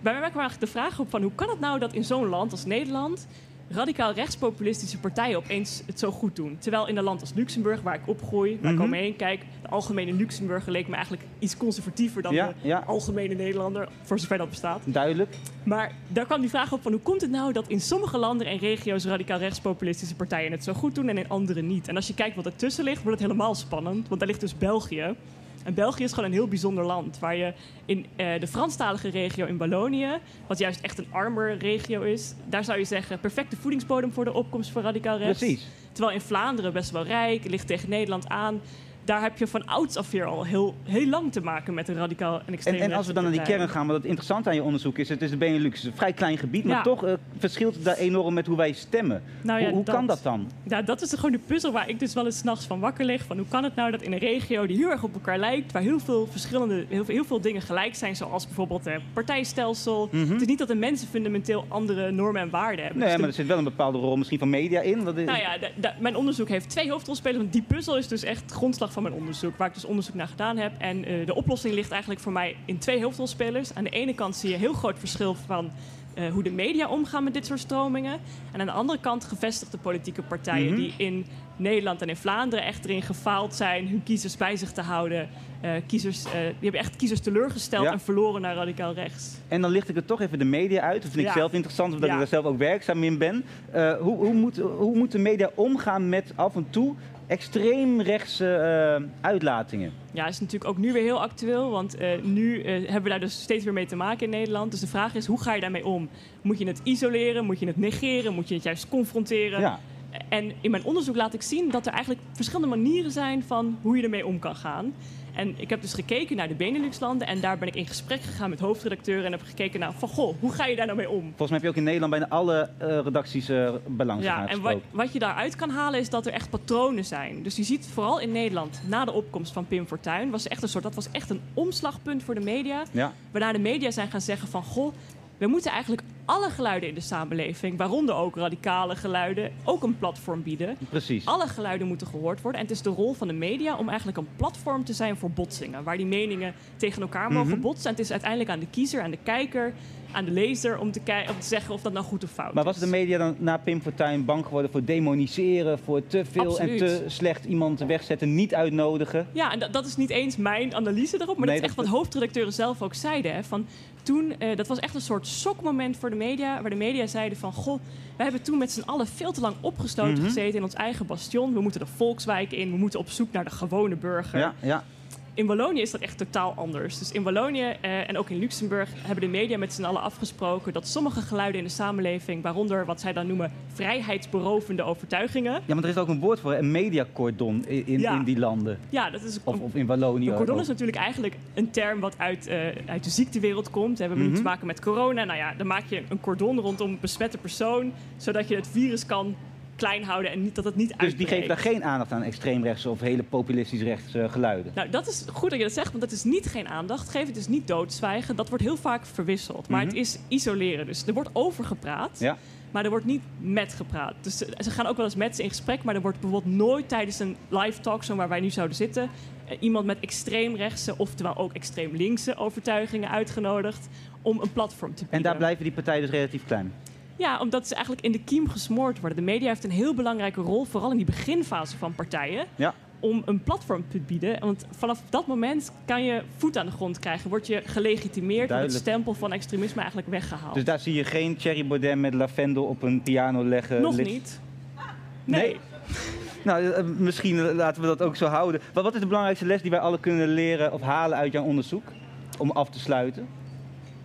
bij mij kwam eigenlijk de vraag op van... hoe kan het nou dat in zo'n land als Nederland... radicaal rechtspopulistische partijen opeens het zo goed doen? Terwijl in een land als Luxemburg, waar ik opgroei... waar Mhm. ik omheen kijk... de algemene Luxemburger leek me eigenlijk iets conservatiever... dan Ja, de ja. algemene Nederlander, voor zover dat bestaat. Duidelijk. Maar daar kwam die vraag op van hoe komt het nou dat in sommige landen en regio's radicaal rechtspopulistische partijen het zo goed doen en in andere niet? En als je kijkt wat ertussen ligt, wordt het helemaal spannend. Want daar ligt dus België. En België is gewoon een heel bijzonder land. Waar je in eh, de Franstalige regio in Wallonië, wat juist echt een armer regio is, daar zou je zeggen perfecte voedingsbodem voor de opkomst van radicaal rechts. Precies. Terwijl in Vlaanderen best wel rijk, ligt tegen Nederland aan. Daar heb je van ouds af weer al heel, heel lang te maken met een radicaal en extreem En, en als we dan naar die kern gaan, wat het interessante aan je onderzoek is, het is de Benelux. Het is een vrij klein gebied, maar Ja. toch eh, verschilt het daar enorm met hoe wij stemmen. Nou ja, hoe hoe dat- kan dat dan? Nou, dat is gewoon de puzzel waar ik dus wel eens 's nachts van wakker lig. Van hoe kan het nou dat in een regio die heel erg op elkaar lijkt, waar heel veel verschillende, heel veel, heel veel dingen gelijk zijn, zoals bijvoorbeeld het partijstelsel. Het is niet dat de mensen fundamenteel andere normen en waarden hebben. Mhm. Nee, Dus maar er zit wel een bepaalde rol misschien van media in. Wat is- nou ja, mijn onderzoek heeft twee hoofdrolspelers. Want die puzzel is dus echt grondslag van mijn onderzoek, waar ik dus onderzoek naar gedaan heb. En eh, de oplossing ligt eigenlijk voor mij in twee hoofdrolspelers. Aan de ene kant zie je een heel groot verschil van eh, hoe de media omgaan met dit soort stromingen. En aan de andere kant gevestigde politieke partijen Mhm. die in Nederland en in Vlaanderen echt erin gefaald zijn hun kiezers bij zich te houden. Eh, kiezers, die hebben echt kiezers teleurgesteld Ja. en verloren naar radicaal rechts. En dan licht ik er toch even de media uit. Dat vind ik zelf interessant, omdat Ja. ik er zelf ook werkzaam in ben. Hoe, hoe, moet, hoe moet de media omgaan met af en toe extreemrechtse eh uitlatingen? Ja, is natuurlijk ook nu weer heel actueel. Want eh, nu eh, hebben we daar dus steeds weer mee te maken in Nederland. Dus de vraag is, hoe ga je daarmee om? Moet je het isoleren? Moet je het negeren? Moet je het juist confronteren? Ja. En in mijn onderzoek laat ik zien dat er eigenlijk verschillende manieren zijn van hoe je ermee om kan gaan. En ik heb dus gekeken naar de Benelux-landen en daar ben ik in gesprek gegaan met hoofdredacteuren en heb gekeken naar van goh, hoe ga je daar nou mee om? Volgens mij heb je ook in Nederland bijna alle eh, redacties eh belangen Ja, en wat, wat je daaruit kan halen is dat er echt patronen zijn. Dus je ziet vooral in Nederland, na de opkomst van Pim Fortuyn, was echt een soort, dat was echt een omslagpunt voor de media. Ja. Waarna de media zijn gaan zeggen van goh, we moeten eigenlijk alle geluiden in de samenleving, waaronder ook radicale geluiden, ook een platform bieden. Precies. Alle geluiden moeten gehoord worden. En het is de rol van de media om eigenlijk een platform te zijn voor botsingen. Waar die meningen tegen elkaar mogen Mhm. botsen. En het is uiteindelijk aan de kiezer, aan de kijker, aan de lezer om te, kei- om te zeggen of dat nou goed of fout Maar is. was de media dan na Pim Fortuyn bang geworden voor demoniseren, voor te veel Absoluut. en te slecht iemand wegzetten, niet uitnodigen? Ja, en dat, dat is niet eens mijn analyse daarop, maar Nee, dat is echt wat hoofdredacteuren zelf ook zeiden. Hè, van toen, eh, dat was echt een soort shockmoment voor de media, waar de media zeiden van, goh, wij hebben toen met z'n allen veel te lang opgesloten Mhm. gezeten in ons eigen bastion. We moeten de volkswijk in, we moeten op zoek naar de gewone burger. Ja, ja. In Wallonië is dat echt totaal anders. Dus in Wallonië eh, en ook in Luxemburg hebben de media met z'n allen afgesproken dat sommige geluiden in de samenleving, waaronder wat zij dan noemen vrijheidsberovende overtuigingen, ja, maar er is ook een woord voor, een mediacordon in, in, Ja. in die landen. ja, dat is Of, of in Wallonië. Een cordon ook. is natuurlijk eigenlijk een term wat uit, eh, uit de ziektewereld komt. We hebben nu Mhm. te maken met corona. Nou ja, dan maak je een cordon rondom een besmette persoon, zodat je het virus kan klein houden en niet, dat het niet Dus die uitbreekt. geven daar geen aandacht aan extreemrechtse of hele populistisch rechtse geluiden. Nou, dat is goed dat je dat zegt, want dat is niet geen aandacht geven. Het is niet doodzwijgen. Dat wordt heel vaak verwisseld. Maar Mhm. het is isoleren. Dus er wordt over gepraat, Ja. maar er wordt niet met gepraat. Dus ze, ze gaan ook wel eens met ze in gesprek, maar er wordt bijvoorbeeld nooit tijdens een live talkshow waar wij nu zouden zitten, eh, iemand met extreemrechtse, oftewel ook extreem linkse overtuigingen uitgenodigd om een platform te bieden. En daar blijven die partijen dus relatief klein. Ja, omdat ze eigenlijk in de kiem gesmoord worden. De media heeft een heel belangrijke rol, vooral in die beginfase van partijen. Ja. Om een platform te bieden. Want vanaf dat moment kan je voet aan de grond krijgen. Word je gelegitimeerd, wordt het stempel van extremisme eigenlijk weggehaald. Dus daar zie je geen Thierry Baudet met lavendel op een piano leggen. Nog niet. Nee? Nee. Nou, eh, misschien laten we dat ook zo houden. Maar wat is de belangrijkste les die wij alle kunnen leren of halen uit jouw onderzoek? Om af te sluiten.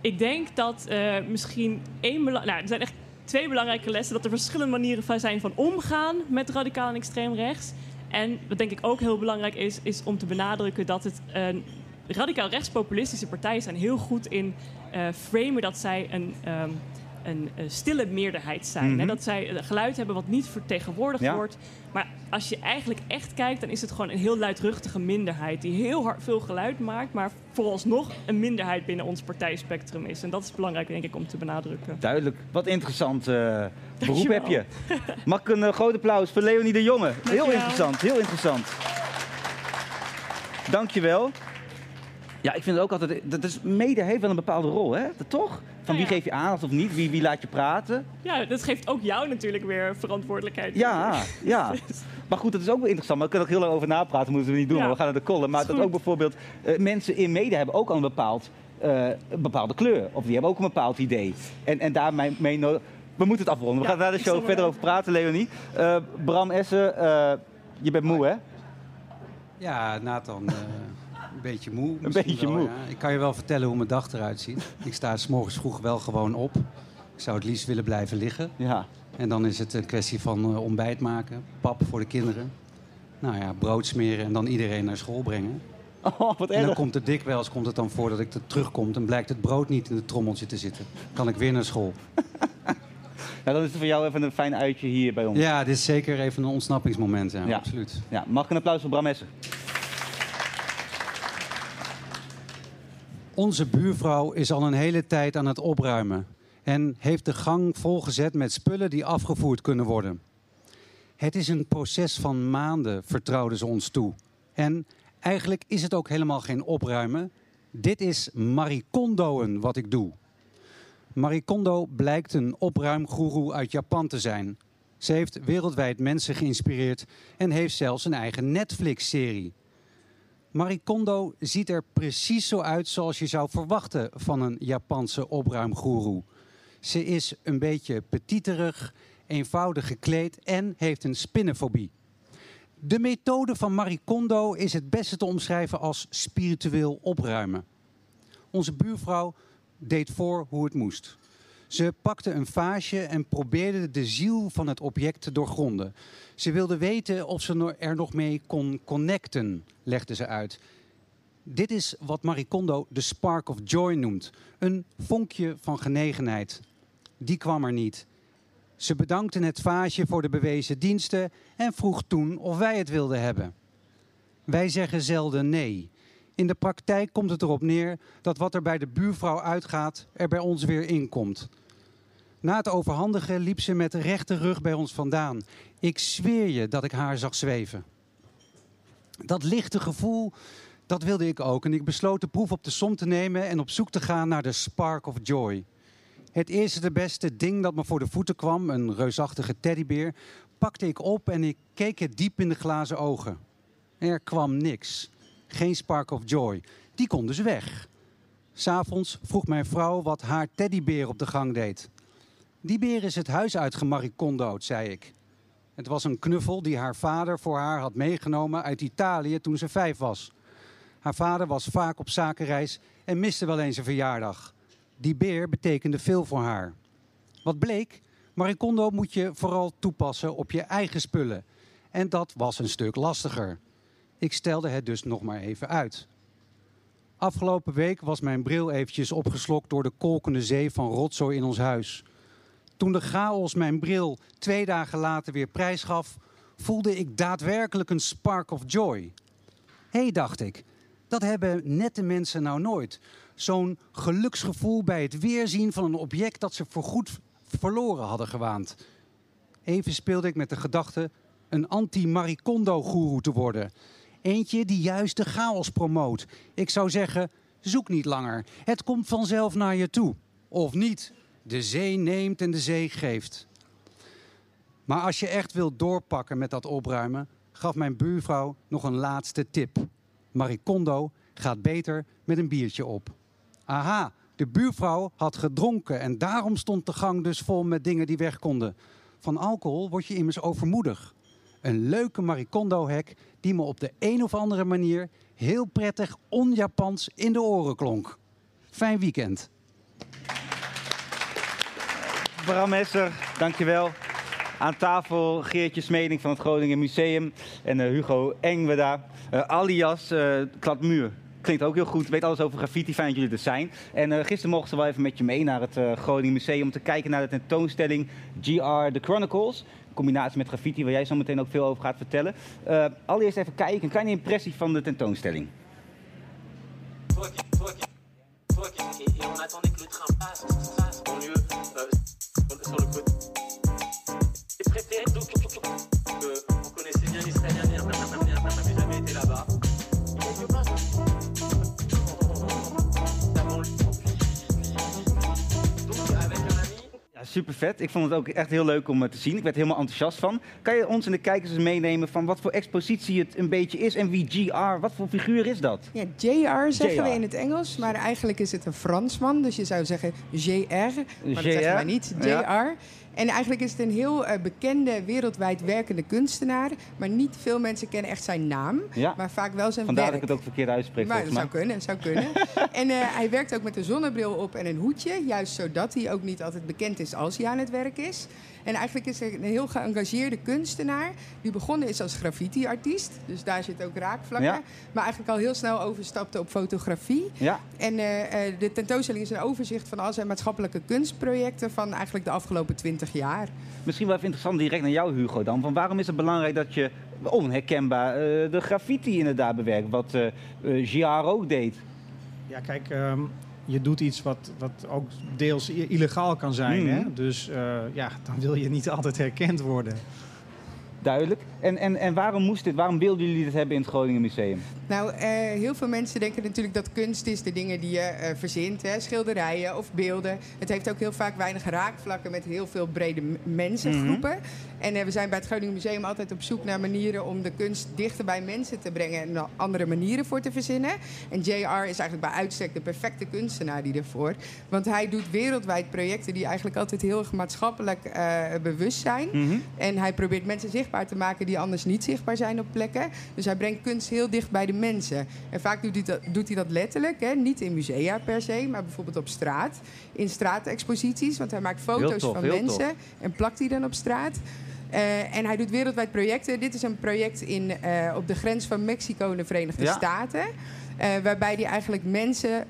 Ik denk dat eh, misschien één bela- nou, er zijn echt twee belangrijke lessen. Dat er verschillende manieren van zijn van omgaan met radicaal en extreem rechts. En wat denk ik ook heel belangrijk is, is om te benadrukken dat het een radicaal rechtspopulistische partijen zijn heel goed in eh framen dat zij een, ehm, een, eh, stille meerderheid zijn. Mhm. Hè? Dat zij een geluid hebben wat niet vertegenwoordigd Ja. wordt. Maar als je eigenlijk echt kijkt, dan is het gewoon een heel luidruchtige minderheid die heel hard veel geluid maakt, maar vooralsnog een minderheid binnen ons partijspectrum is. En dat is belangrijk, denk ik, om te benadrukken. Duidelijk. Wat interessant eh, beroep heb je. Mag ik een eh, groot applaus voor Leonie de Jonge? Heel interessant, heel interessant. Dankjewel. Ja, ik vind het ook altijd... Dat is, media heeft wel een bepaalde rol, hè? Dat toch? Van Nou wie geef je aandacht of niet? Wie, wie laat je praten? Ja, dat geeft ook jou natuurlijk weer verantwoordelijkheid. Ja, ja. Maar goed, dat is ook wel interessant. Maar we kunnen er ook heel lang over napraten, moeten we niet doen. Ja. Maar we gaan naar de kollen. Maar dat ook bijvoorbeeld eh, mensen in media hebben ook al een, bepaald, eh, een bepaalde kleur. Of die hebben ook een bepaald idee. En, en daarmee mee no- We moeten het afronden. We Ja, gaan daar de show verder over praten, Leonie. Eh, Bram Essen, eh, je bent moe, hè? Ja, Nathan, eh, een beetje moe. Een misschien beetje wel, moe. ja. Ik kan je wel vertellen hoe mijn dag eruit ziet. Ik sta s morgens vroeg wel gewoon op. Ik zou het liefst willen blijven liggen. Ja. En dan is het een kwestie van eh, ontbijt maken, pap voor de kinderen. Nou ja, brood smeren en dan iedereen naar school brengen. Oh, wat En dan komt het dikwijls komt het dan voor dat ik er terugkom en blijkt het brood niet in het trommeltje te zitten. Kan ik weer naar school. Nou, dan is het voor jou even een fijn uitje hier bij ons. Ja, dit is zeker even een ontsnappingsmoment. Ja, Ja. absoluut. Ja, mag ik een applaus voor Bram Essen? Onze buurvrouw is al een hele tijd aan het opruimen en heeft de gang volgezet met spullen die afgevoerd kunnen worden. Het is een proces van maanden, vertrouwde ze ons toe. En eigenlijk is het ook helemaal geen opruimen. Dit is marikondoen wat ik doe. Marie Kondo blijkt een opruimgoeroe uit Japan te zijn. Ze heeft wereldwijd mensen geïnspireerd en heeft zelfs een eigen Netflix-serie. Marie Kondo ziet er precies zo uit zoals je zou verwachten van een Japanse opruimgoeroe. Ze is een beetje petiterig, eenvoudig gekleed en heeft een spinnenfobie. De methode van Marie Kondo is het beste te omschrijven als spiritueel opruimen. Onze buurvrouw deed voor hoe het moest. Ze pakte een vaasje en probeerde de ziel van het object te doorgronden. Ze wilde weten of ze er nog mee kon connecten, legde ze uit. Dit is wat Marie Kondo de spark of joy noemt. Een vonkje van genegenheid. Die kwam er niet. Ze bedankte het vaasje voor de bewezen diensten en vroeg toen of wij het wilden hebben. Wij zeggen zelden nee. In de praktijk komt het erop neer dat wat er bij de buurvrouw uitgaat, er bij ons weer inkomt. Na het overhandigen liep ze met rechte rug bij ons vandaan. Ik zweer je dat ik haar zag zweven. Dat lichte gevoel, dat wilde ik ook. En ik besloot de proef op de som te nemen en op zoek te gaan naar de spark of joy. Het eerste de beste ding dat me voor de voeten kwam, een reusachtige teddybeer, pakte ik op en ik keek het diep in de glazen ogen. Er kwam niks. Geen spark of joy. Die kon dus weg. S'avonds vroeg mijn vrouw wat haar teddybeer op de gang deed. Die beer is het huis uitgemarikondood, zei ik. Het was een knuffel die haar vader voor haar had meegenomen uit Italië toen ze vijf was. Haar vader was vaak op zakenreis en miste wel eens een verjaardag. Die beer betekende veel voor haar. Wat bleek? Marikondo moet je vooral toepassen op je eigen spullen. En dat was een stuk lastiger. Ik stelde het dus nog maar even uit. Afgelopen week was mijn bril eventjes opgeslokt door de kolkende zee van rotzooi in ons huis. Toen de chaos mijn bril twee dagen later weer prijs gaf, voelde ik daadwerkelijk een spark of joy. Hé, hey, dacht ik, dat hebben nette mensen nou nooit. Zo'n geluksgevoel bij het weerzien van een object dat ze voorgoed verloren hadden gewaand. Even speelde ik met de gedachte een anti-Marikondo-goeroe te worden. Eentje die juist de chaos promoot. Ik zou zeggen, zoek niet langer. Het komt vanzelf naar je toe. Of niet. De zee neemt en de zee geeft. Maar als je echt wilt doorpakken met dat opruimen, gaf mijn buurvrouw nog een laatste tip. Marikondo gaat beter met een biertje op. Aha, de buurvrouw had gedronken en daarom stond de gang dus vol met dingen die weg konden. Van alcohol word je immers overmoedig. Een leuke Marikondo-hek die me op de een of andere manier heel prettig on-Japans in de oren klonk. Fijn weekend. Bram Messer, dankjewel. Aan tafel Geertje Smeding van het Groningen Museum en eh, Hugo Engweda, alias eh Kladmuur. Klinkt ook heel goed, weet alles over graffiti, fijn dat jullie er zijn. En eh, gisteren mochten ze wel even met je mee naar het eh, Groningen Museum om te kijken naar de tentoonstelling GR The Chronicles. In combinatie met graffiti, waar jij zo meteen ook veel over gaat vertellen. Eh, allereerst even kijken, een kleine impressie van de tentoonstelling. Super vet. Ik vond het ook echt heel leuk om het te zien. Ik werd er helemaal enthousiast van. Kan je ons en de kijkers eens meenemen van wat voor expositie het een beetje is en wie GR, wat voor figuur is dat? Ja, JR zeggen JR. we in het Engels, maar eigenlijk is het een Fransman. Dus je zou zeggen JR, maar dat zeggen wij niet. JR. Ja. En eigenlijk is het een heel eh, bekende, wereldwijd werkende kunstenaar. Maar niet veel mensen kennen echt zijn naam, Ja. maar vaak wel zijn Vandaar werk. dat ik het ook verkeerd uitspreek Maar dat zou kunnen, zou kunnen. en eh, hij werkt ook met een zonnebril op en een hoedje. Juist zodat hij ook niet altijd bekend is als hij aan het werk is. En eigenlijk is hij een heel geëngageerde kunstenaar. Die begonnen is als graffiti-artiest. Dus daar zit ook raakvlakken. Ja. Maar eigenlijk al heel snel overstapte op fotografie. Ja, En eh, eh, de tentoonstelling is een overzicht van al zijn maatschappelijke kunstprojecten van eigenlijk de afgelopen twintig jaar. misschien wel even interessant direct naar jou Hugo dan. Van waarom is het belangrijk dat je onherkenbaar eh, de graffiti inderdaad bewerkt, wat eh eh, GR ook deed? Ja, kijk, ehm, je doet iets wat, wat ook deels illegaal kan zijn. Mhm. Hè? Dus eh, ja, dan wil je niet altijd herkend worden. duidelijk. En, en, en waarom moest dit, waarom wilden jullie dit hebben in het Groningen Museum? Nou, eh, heel veel mensen denken natuurlijk dat kunst is de dingen die je eh, verzint. Hè? Schilderijen of beelden. Het heeft ook heel vaak weinig raakvlakken met heel veel brede m- mensengroepen. En eh, we zijn bij het Groningen Museum altijd op zoek naar manieren om de kunst dichter bij mensen te brengen. En er andere manieren voor te verzinnen. En JR is eigenlijk bij uitstek de perfecte kunstenaar die ervoor. Want hij doet wereldwijd projecten die eigenlijk altijd heel erg maatschappelijk eh, bewust zijn. Mhm. En hij probeert mensen zichtbaar te maken die anders niet zichtbaar zijn op plekken. Dus hij brengt kunst heel dicht bij de mensen. En vaak doet hij dat, doet hij dat letterlijk, hè? niet in musea per se, maar bijvoorbeeld op straat. In straatexposities, want hij maakt foto's tof, van mensen tof. en plakt die dan op straat. Eh, en hij doet wereldwijd projecten. Dit is een project in, eh, op de grens van Mexico en de Verenigde Ja. Staten. Eh, waarbij hij eigenlijk mensen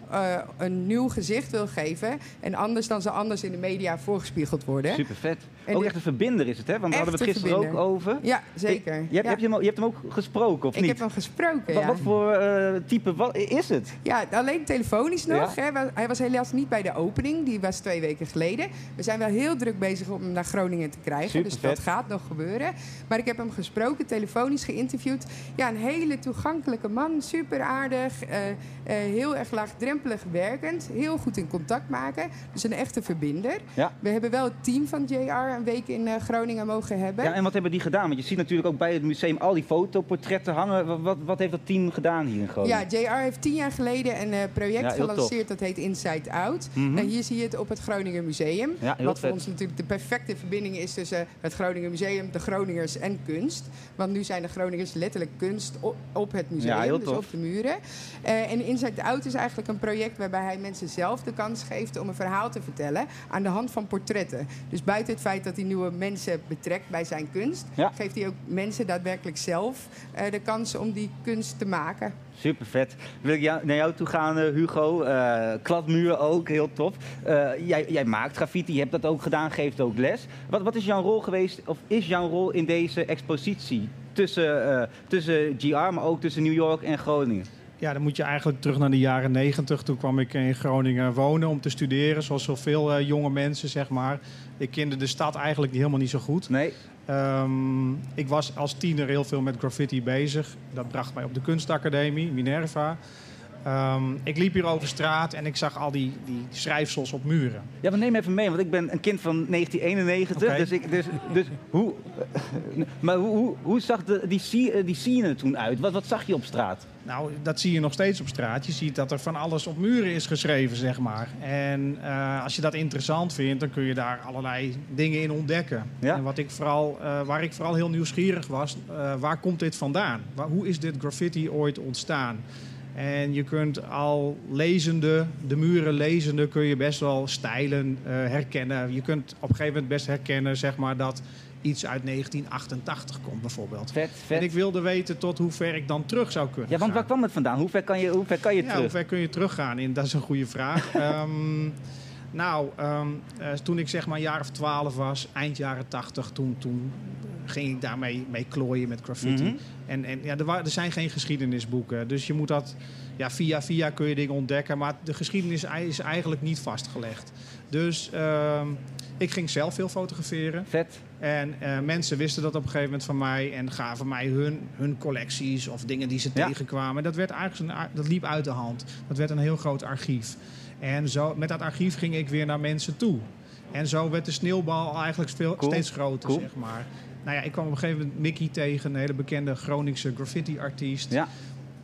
een nieuw gezicht wil geven. En anders dan ze anders in de media voorgespiegeld worden. Super vet. En Ook dit- echt een verbinder is het, hè? Want we Echt hadden het een gisteren ook over. Ja, zeker. Je, hebt, Ja. heb je, hem, ook- je hebt hem ook gesproken, of Ik niet? heb hem gesproken, Wat, ja. wat voor eh, type wat is het? Ja, alleen telefonisch nog. Ja? Hè. Hij was helaas niet bij de opening. Die was twee weken geleden. We zijn wel heel druk bezig om hem naar Groningen te krijgen. dus dat gaat nog gebeuren. Maar ik heb hem gesproken, telefonisch geïnterviewd. Ja, een hele toegankelijke man. Super aardig. eh, eh, heel erg laagdrempelig werkend. Heel goed in contact maken. Dus een echte verbinder. Ja. We hebben wel het team van JR een week in eh, Groningen mogen hebben. Ja, en wat hebben die gedaan? Want je ziet natuurlijk ook bij het museum al die fotoportretten hangen. Wat, wat, wat heeft dat team gedaan hier in Groningen? Ja, JR heeft tien jaar geleden een eh, project Ja, gelanceerd dat heet Inside Out. Mhm. Nou, hier zie je het op het Groninger Museum. Ja, wat voor vet. ons natuurlijk de perfecte verbinding is tussen het Groninger Museum, de Groningers en kunst. Want nu zijn de Groningers letterlijk kunst op, op het museum, dus tof. op de muren. Eh, en Inside Out is eigenlijk een project waarbij hij mensen zelf de kans geeft om een verhaal te vertellen aan de hand van portretten. Dus buiten het feit dat hij nieuwe mensen betrekt bij zijn kunst, Ja. geeft hij ook mensen daadwerkelijk zelf eh, de kans om die kunst te maken. Super vet. Wil ik jou, naar jou toe gaan, eh, Hugo? Eh, kladmuur ook, heel tof. Jij, jij maakt graffiti, je hebt dat ook gedaan, geeft ook les. Wat, wat is jouw rol geweest, of is jouw rol in deze expositie? Tussen, tussen GR, maar ook tussen New York en Groningen. Ja, dan moet je eigenlijk terug naar de jaren negentig. Toen kwam ik in Groningen wonen om te studeren, zoals zoveel eh, jonge mensen, zeg maar. Ik kende de stad eigenlijk helemaal niet zo goed. Nee. Ehm, ik was als tiener heel veel met graffiti bezig. Dat bracht mij op de kunstacademie, Minerva. Ehm, ik liep hier over straat en ik zag al die, die schrijfsels op muren. Ja, maar neem even mee, want ik ben een kind van 1991. Oké. Dus, ik, dus, dus hoe, maar hoe, hoe, hoe zag de, die, scene- eh, die scene er toen uit? Wat, wat zag je op straat? Nou, dat zie je nog steeds op straat. Je ziet dat er van alles op muren is geschreven, zeg maar. En eh, als je dat interessant vindt, dan kun je daar allerlei dingen in ontdekken. Ja. En wat ik vooral, eh, waar ik vooral heel nieuwsgierig was, waar komt dit vandaan? Waar, hoe is dit graffiti ooit ontstaan? En je kunt al lezende, de muren lezende, kun je best wel stijlen eh, herkennen. Je kunt op een gegeven moment best herkennen, zeg maar, dat iets uit 1988 komt, bijvoorbeeld. Vet, vet. En ik wilde weten tot hoe ver ik dan terug zou kunnen Ja, want waar kwam het vandaan? Hoe ver kan je, hoe ver kan je Ja, terug? hoe ver kun je teruggaan? In, dat is een goede vraag. Ehm, nou, ehm, eh, toen ik zeg maar een jaar of twaalf was, eind jaren tachtig, toen, toen ging ik daarmee mee klooien met graffiti. Mhm. En, en ja, er, er zijn geen geschiedenisboeken, dus je moet dat ja, via via kun je dingen ontdekken, maar de geschiedenis is eigenlijk niet vastgelegd. Dus ehm, ik ging zelf veel fotograferen. Vet. En eh, mensen wisten dat op een gegeven moment van mij en gaven mij hun, hun collecties of dingen die ze Ja. tegenkwamen. Dat, werd eigenlijk dat liep uit de hand. Dat werd een heel groot archief. En zo, met dat archief ging ik weer naar mensen toe. En zo werd de sneeuwbal eigenlijk veel, Cool. steeds groter, Cool. zeg maar. Nou ja, ik kwam op een gegeven moment Mickey tegen, een hele bekende Groningse graffiti-artiest. Ja.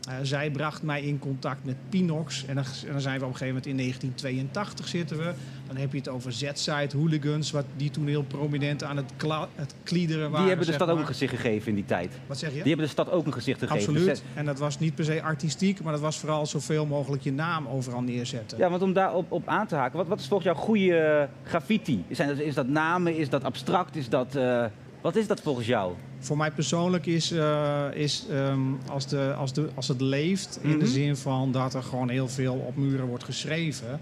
Eh, zij bracht mij in contact met Pinox. En dan, en dan zijn we op een gegeven moment in 1982 zitten we. Dan heb je het over Z-side hooligans, wat die toen heel prominent aan het, het kliederen waren. Die hebben de stad ook een gezicht gegeven in die tijd. Wat zeg je? Die hebben de stad ook een gezicht gegeven. Absoluut. Dus, En dat was niet per se artistiek, maar dat was vooral zoveel mogelijk je naam overal neerzetten. Ja, want om daarop op aan te haken, wat, wat is volgens jou goede graffiti? Zijn dat, is dat namen? Is dat abstract? Is dat, eh, wat is dat volgens jou? Voor mij persoonlijk is, eh, is ehm, als, de, als, de, als het leeft, in de Mhm. zin van dat er gewoon heel veel op muren wordt geschreven.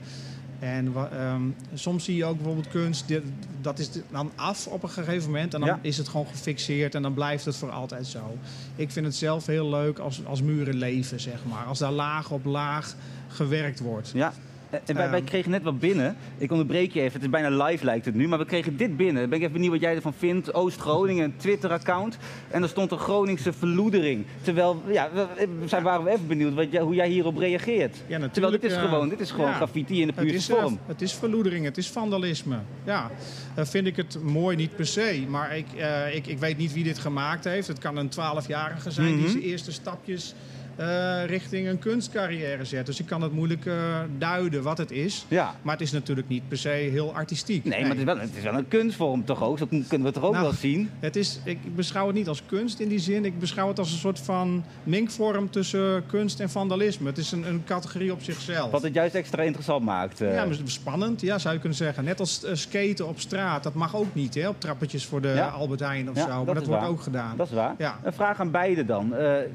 En ehm, soms zie je ook bijvoorbeeld kunst, dit- dat is dan af op een gegeven moment. En dan Ja. is het gewoon gefixeerd en dan blijft het voor altijd zo. Ik vind het zelf heel leuk als, als muren leven, zeg maar. Als daar laag op laag gewerkt wordt. Ja. En wij, wij Ehm. kregen net wat binnen. Ik onderbreek je even, het is bijna live lijkt het nu. Maar we kregen dit binnen. Ben ik even benieuwd wat jij ervan vindt. Oost-Groningen, een Twitter-account. En er stond een Groningse verloedering. Terwijl, ja, we, zijn, waren we even benieuwd wat hoe jij hierop reageert. Ja, natuurlijk. Terwijl dit is eh, gewoon, dit is gewoon ja. graffiti in de Het puurste is, eh, vorm. het is verloedering, het is vandalisme. Ja, Eh, vind ik het mooi niet per se. Maar ik, eh, ik, ik weet niet wie dit gemaakt heeft. Het kan een 12-jarige zijn die Mhm. zijn eerste stapjes eh, richting een kunstcarrière zet. Dus ik kan het moeilijk eh, duiden wat het is. Ja. Maar het is natuurlijk niet per se heel artistiek. Nee, maar het is, wel, het is wel een kunstvorm toch ook? Zo kunnen we het toch ook Nou, wel zien? Het is, ik beschouw het niet als kunst in die zin. Ik beschouw het als een soort van minkvorm tussen kunst en vandalisme. Het is een, een categorie op zichzelf. Wat het juist extra interessant maakt. eh. Ja, maar spannend, ja, zou je kunnen zeggen. Net als skaten op straat, dat mag ook niet, hè? Op trappetjes voor de Ja. Albert Heijn of Ja, zo. Maar dat dat wordt waar. ook gedaan. Dat is waar. Ja. Een vraag aan beide dan.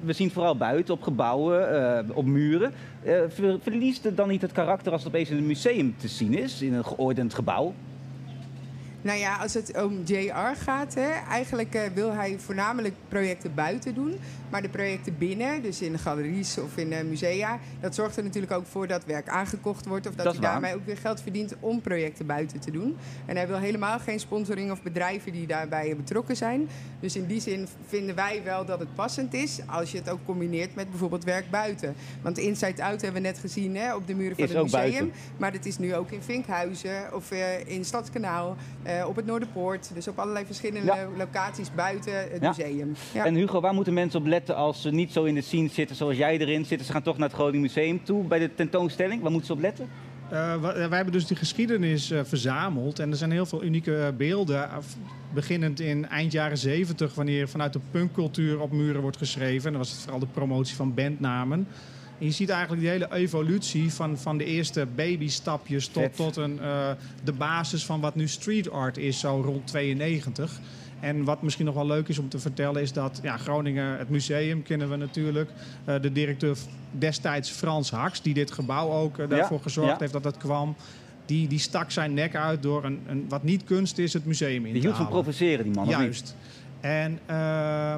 We zien vooral buiten, op eh, op muren. Ver- verliest het dan niet het karakter als het opeens in een museum te zien is? In een geordend gebouw? Nou ja, als het om JR gaat, hè, eigenlijk eh, wil hij voornamelijk projecten buiten doen. Maar de projecten binnen, dus in galeries of in musea, dat zorgt er natuurlijk ook voor dat werk aangekocht wordt. Of dat, waar. daarmee ook weer geld verdient om projecten buiten te doen. En hij wil helemaal geen sponsoring of bedrijven die daarbij betrokken zijn. Dus in die zin vinden wij wel dat het passend is als je het ook combineert met bijvoorbeeld werk buiten. Want Inside Out hebben we net gezien hè, op de muren van Is het museum. buiten. Maar dat is nu ook in Vinkhuizen of eh, in Stadskanaal, eh, op het Noorderpoort. Dus op allerlei verschillende Ja. locaties buiten het Ja. museum. Ja. En Hugo, waar moeten mensen op letten als ze niet zo in de scene zitten zoals jij erin zit? Ze gaan toch naar het Groningen Museum toe bij de tentoonstelling. Waar moeten ze op letten? Wa- wij hebben dus die geschiedenis eh, verzameld. En er zijn heel veel unieke beelden. Beginnend in eind jaren 70, wanneer vanuit de punkcultuur op muren wordt geschreven. En dan was het vooral de promotie van bandnamen. En je ziet eigenlijk die hele evolutie van, van de eerste babystapjes tot, Vet. tot een, de basis van wat nu street art is, zo rond 92. En wat misschien nog wel leuk is om te vertellen is dat ja, Groningen, het museum kennen we natuurlijk. Eh, de directeur destijds Frans Haks, die dit gebouw ook eh, daarvoor Ja, gezorgd ja. heeft dat dat kwam. Die, die stak zijn nek uit door een, een, wat niet kunst is, het museum in Die te hield van provoceren, die man. Juist. En eh,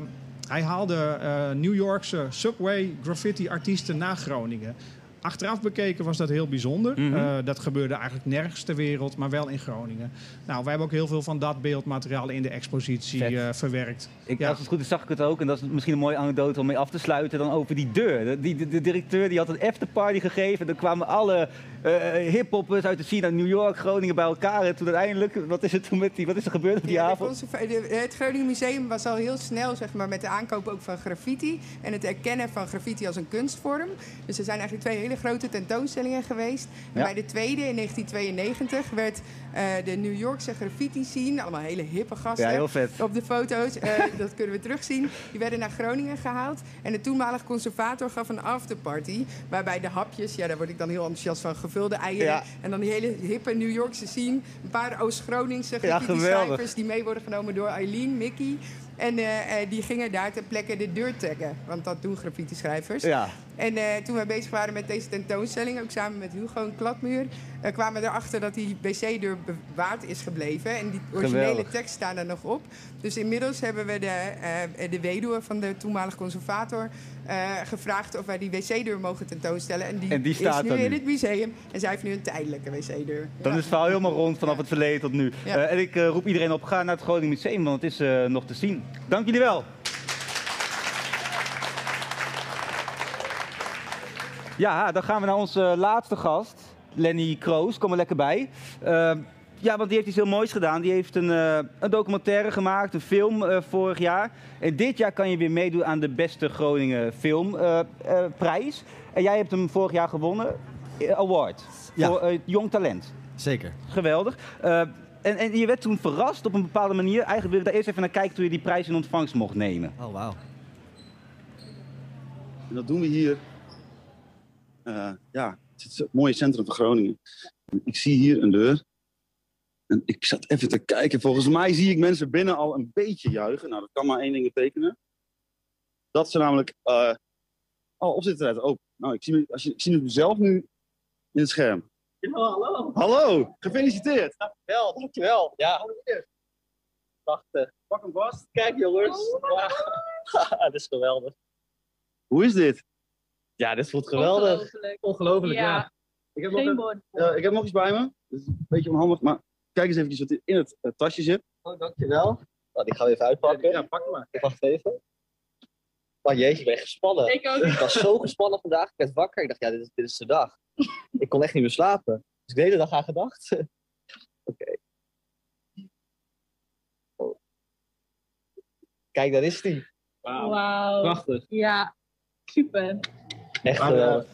hij haalde New Yorkse subway graffiti artiesten naar Groningen. Achteraf bekeken was dat heel bijzonder. Mhm. Eh, dat gebeurde eigenlijk nergens ter wereld, maar wel in Groningen. Nou, wij hebben ook heel veel van dat beeldmateriaal in de expositie eh, verwerkt. Ik, Ja. Als het goed is, zag ik het ook. En dat is misschien een mooie anekdote om mee af te sluiten. Dan over die deur. De, die, de, de directeur die had een afterparty gegeven. Er kwamen alle eh hiphoppers uit de scene uit New York, Groningen bij elkaar. En toen uiteindelijk, wat is, het toen met die, wat is er gebeurd op die Ja, avond? het Groningen Museum was al heel snel zeg maar, met de aankoop ook van graffiti. En het erkennen van graffiti als een kunstvorm. Dus er zijn eigenlijk twee hele grote tentoonstellingen geweest. En Ja. bij de tweede in 1992 werd eh, de New Yorkse graffiti scene, allemaal hele hippe gasten. Ja, heel vet. Op de foto's, eh, dat kunnen we terugzien. Die werden naar Groningen gehaald. En de toenmalige conservator gaf een afterparty. Waarbij de hapjes, ja, daar word ik dan heel enthousiast van, gevulde eieren. Ja. En dan die hele hippe New Yorkse scene. Een paar Oost-Groningse Ja, graffiti geweldig. schrijvers die mee worden genomen door Eileen, Mickey. En eh, die gingen daar ter plekke de deur taggen. Want dat doen graffiti-schrijvers. Ja. En eh, toen we bezig waren met deze tentoonstelling, ook samen met Hugo en Kladmuur, eh, kwamen we erachter dat die wc-deur bewaard is gebleven. En die originele Geweldig. tekst staan er nog op. Dus inmiddels hebben we de, eh, de weduwe van de toenmalige conservator gevraagd of wij die wc-deur mogen tentoonstellen. En die, En die staat is nu in nu. het museum. En zij heeft nu een tijdelijke wc-deur. Dan is het verhaal helemaal rond vanaf het verleden tot nu. Ja. En ik roep iedereen op, ga naar het Groningen Museum, want het is nog te zien. Dank jullie wel. Ja, dan gaan we naar onze laatste gast, Lenny Kroos. Kom er lekker bij. Eh, ja, want die heeft iets heel moois gedaan. Die heeft een, eh, een documentaire gemaakt, een film eh, vorig jaar. En dit jaar kan je weer meedoen aan de beste Groningen filmprijs. en jij hebt hem vorig jaar gewonnen, eh, award, Ja. voor eh, jong talent. Zeker. Geweldig. Eh, en, en je werd toen verrast op een bepaalde manier. Eigenlijk wil ik daar eerst even naar kijken toen je die prijs in ontvangst mocht nemen. Oh, wauw. En dat doen we hier. Eh, ja, het is het mooie centrum van Groningen. Ik zie hier een deur. En ik zat even te kijken. Volgens mij zie ik mensen binnen al een beetje juichen. Nou, dat kan maar één ding betekenen. Dat ze namelijk. eh oh, opzitterheid open. Nou, ik zie, me- als je, ik zie mezelf nu in het scherm. hallo. Hallo, gefeliciteerd. Dankjewel, dankjewel. Ja. Wacht, eh, pak hem vast. Kijk jongens. Ja. dat is geweldig. Hoe is dit? Ja, dit voelt geweldig. Ongelooflijk. Ongelooflijk, ja. Ja. Ik heb, nog Geen een- bon. eh, ik heb nog iets bij me. Dat is een beetje onhandig, maar kijk eens even wat in het eh, tasje zit. Oh, dankjewel. Nou, die gaan we even uitpakken. Ja, pak hem maar. Ik wacht even. Oh jeetje, ik ben gespannen. Ik ook. Ik was zo gespannen vandaag. Ik werd wakker. Ik dacht, ja, dit is, dit is de dag. Ik kon echt niet meer slapen. Dus ik de hele dag aan gedacht. Oké. Oh. Kijk, daar is die. Wauw. Prachtig. Ja, super. Echt Maar, eh, geweldig.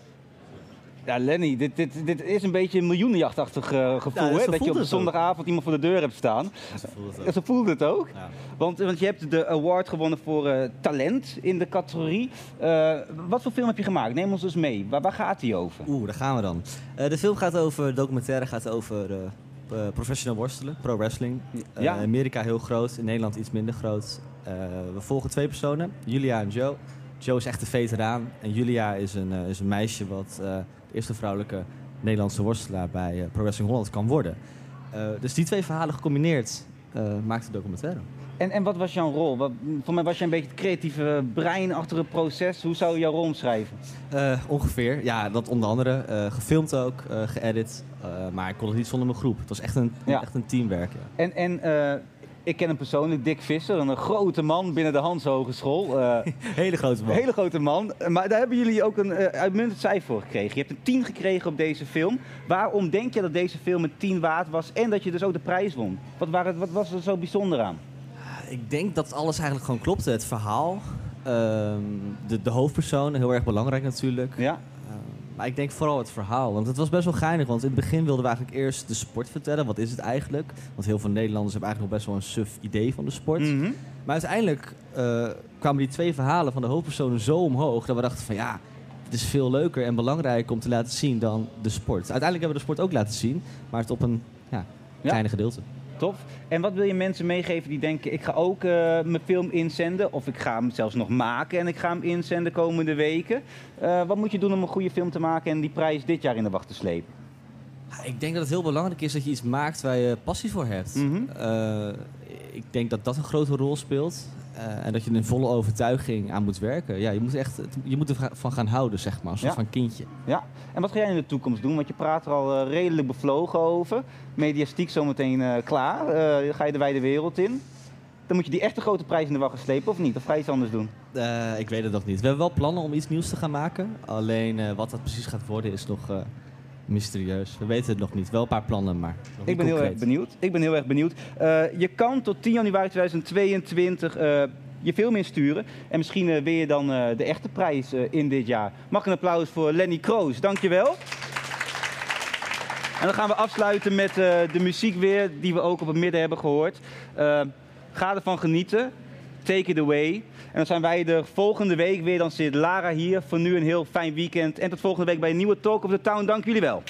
Ja, Lenny, dit, dit, dit is een beetje een miljoenenjachtachtig eh, gevoel, Ja, hè? Dat je op zondagavond iemand voor de deur hebt staan. Zo voelt het ook. Voelt het ook. Ja. Want, want je hebt de award gewonnen voor eh, talent in de categorie. Eh, wat voor film heb je gemaakt? Neem ons dus mee. Waar, waar gaat die over? Oeh, daar gaan we dan. Eh, de film gaat over, de documentaire gaat over eh, eh, professional worstelen, pro wrestling. Eh, Amerika heel groot, in Nederland iets minder groot. Eh, we volgen twee personen, Julia en Joe. Joe is echt een veteraan en Julia is een, eh, is een meisje wat eh, de eerste vrouwelijke Nederlandse worstelaar bij eh, Pro Wrestling Holland kan worden. Dus die twee verhalen gecombineerd maakt de documentaire. En, en wat was jouw rol? Wat, voor mij was je een beetje het creatieve brein achter het proces. Hoe zou je jouw rol omschrijven? Ongeveer, ja, dat onder andere. gefilmd ook, eh geëdit. Maar ik kon het niet zonder mijn groep. Het was echt een, Ja. echt een teamwerk. Ja. En, en ik ken hem persoonlijk, Dick Visser, een grote man binnen de Hans Hogeschool. Eh, Hele grote man. Hele grote man. Eh, Maar daar hebben jullie ook een eh, uitmuntend cijfer voor gekregen. Je hebt een 10 gekregen op deze film. Waarom denk je dat deze film een 10 waard was en dat je dus ook de prijs won? Wat, waren, wat was er zo bijzonder aan? Ik denk dat alles eigenlijk gewoon klopte. Het verhaal, ehm, de, de hoofdpersoon, heel erg belangrijk natuurlijk. Ja. Maar ik denk vooral het verhaal. Want het was best wel geinig. Want in het begin wilden we eigenlijk eerst de sport vertellen. Wat is het eigenlijk? Want heel veel Nederlanders hebben eigenlijk nog best wel een suf idee van de sport. Mhm. Maar uiteindelijk eh, kwamen die twee verhalen van de hoofdpersonen zo omhoog... dat we dachten van ja, het is veel leuker en belangrijker om te laten zien dan de sport. Uiteindelijk hebben we de sport ook laten zien. Maar het op een ja, kleine gedeelte. Tof. En wat wil je mensen meegeven die denken, ik ga ook eh, mijn film inzenden. Of ik ga hem zelfs nog maken en ik ga hem inzenden komende weken. Eh, wat moet je doen om een goede film te maken en die prijs dit jaar in de wacht te slepen? Ik denk dat het heel belangrijk is dat je iets maakt waar je passie voor hebt. Mhm. Eh, ik denk dat dat een grote rol speelt. Eh, en dat je er in volle overtuiging aan moet werken. Ja, je moet, echt, je moet ervan gaan houden, zeg maar. Een soort Ja. van kindje. Ja, en wat ga jij in de toekomst doen? Want je praat er al eh, redelijk bevlogen over. Mediastiek zometeen eh klaar. Ga je de wijde wereld in. Dan moet je die echte grote prijs in de wacht slepen of niet? Of ga je iets anders doen? Ik weet het nog niet. We hebben wel plannen om iets nieuws te gaan maken. Alleen wat dat precies gaat worden is nog mysterieus. We weten het nog niet. Wel een paar plannen, maar Ik ben heel erg benieuwd. Ik ben heel erg benieuwd. Eh, je kan tot 10 januari 2022 eh, je film insturen. En misschien eh, win je dan de echte prijs in dit jaar. Mag een applaus voor Lenny Kroos. Dankjewel. En dan gaan we afsluiten met de muziek weer, die we ook op het midden hebben gehoord. Eh, ga ervan genieten. Take it away. En dan zijn wij de volgende week weer. Dan zit Lara hier. Voor nu een heel fijn weekend. En tot volgende week bij een nieuwe Talk of the Town. Dank jullie wel.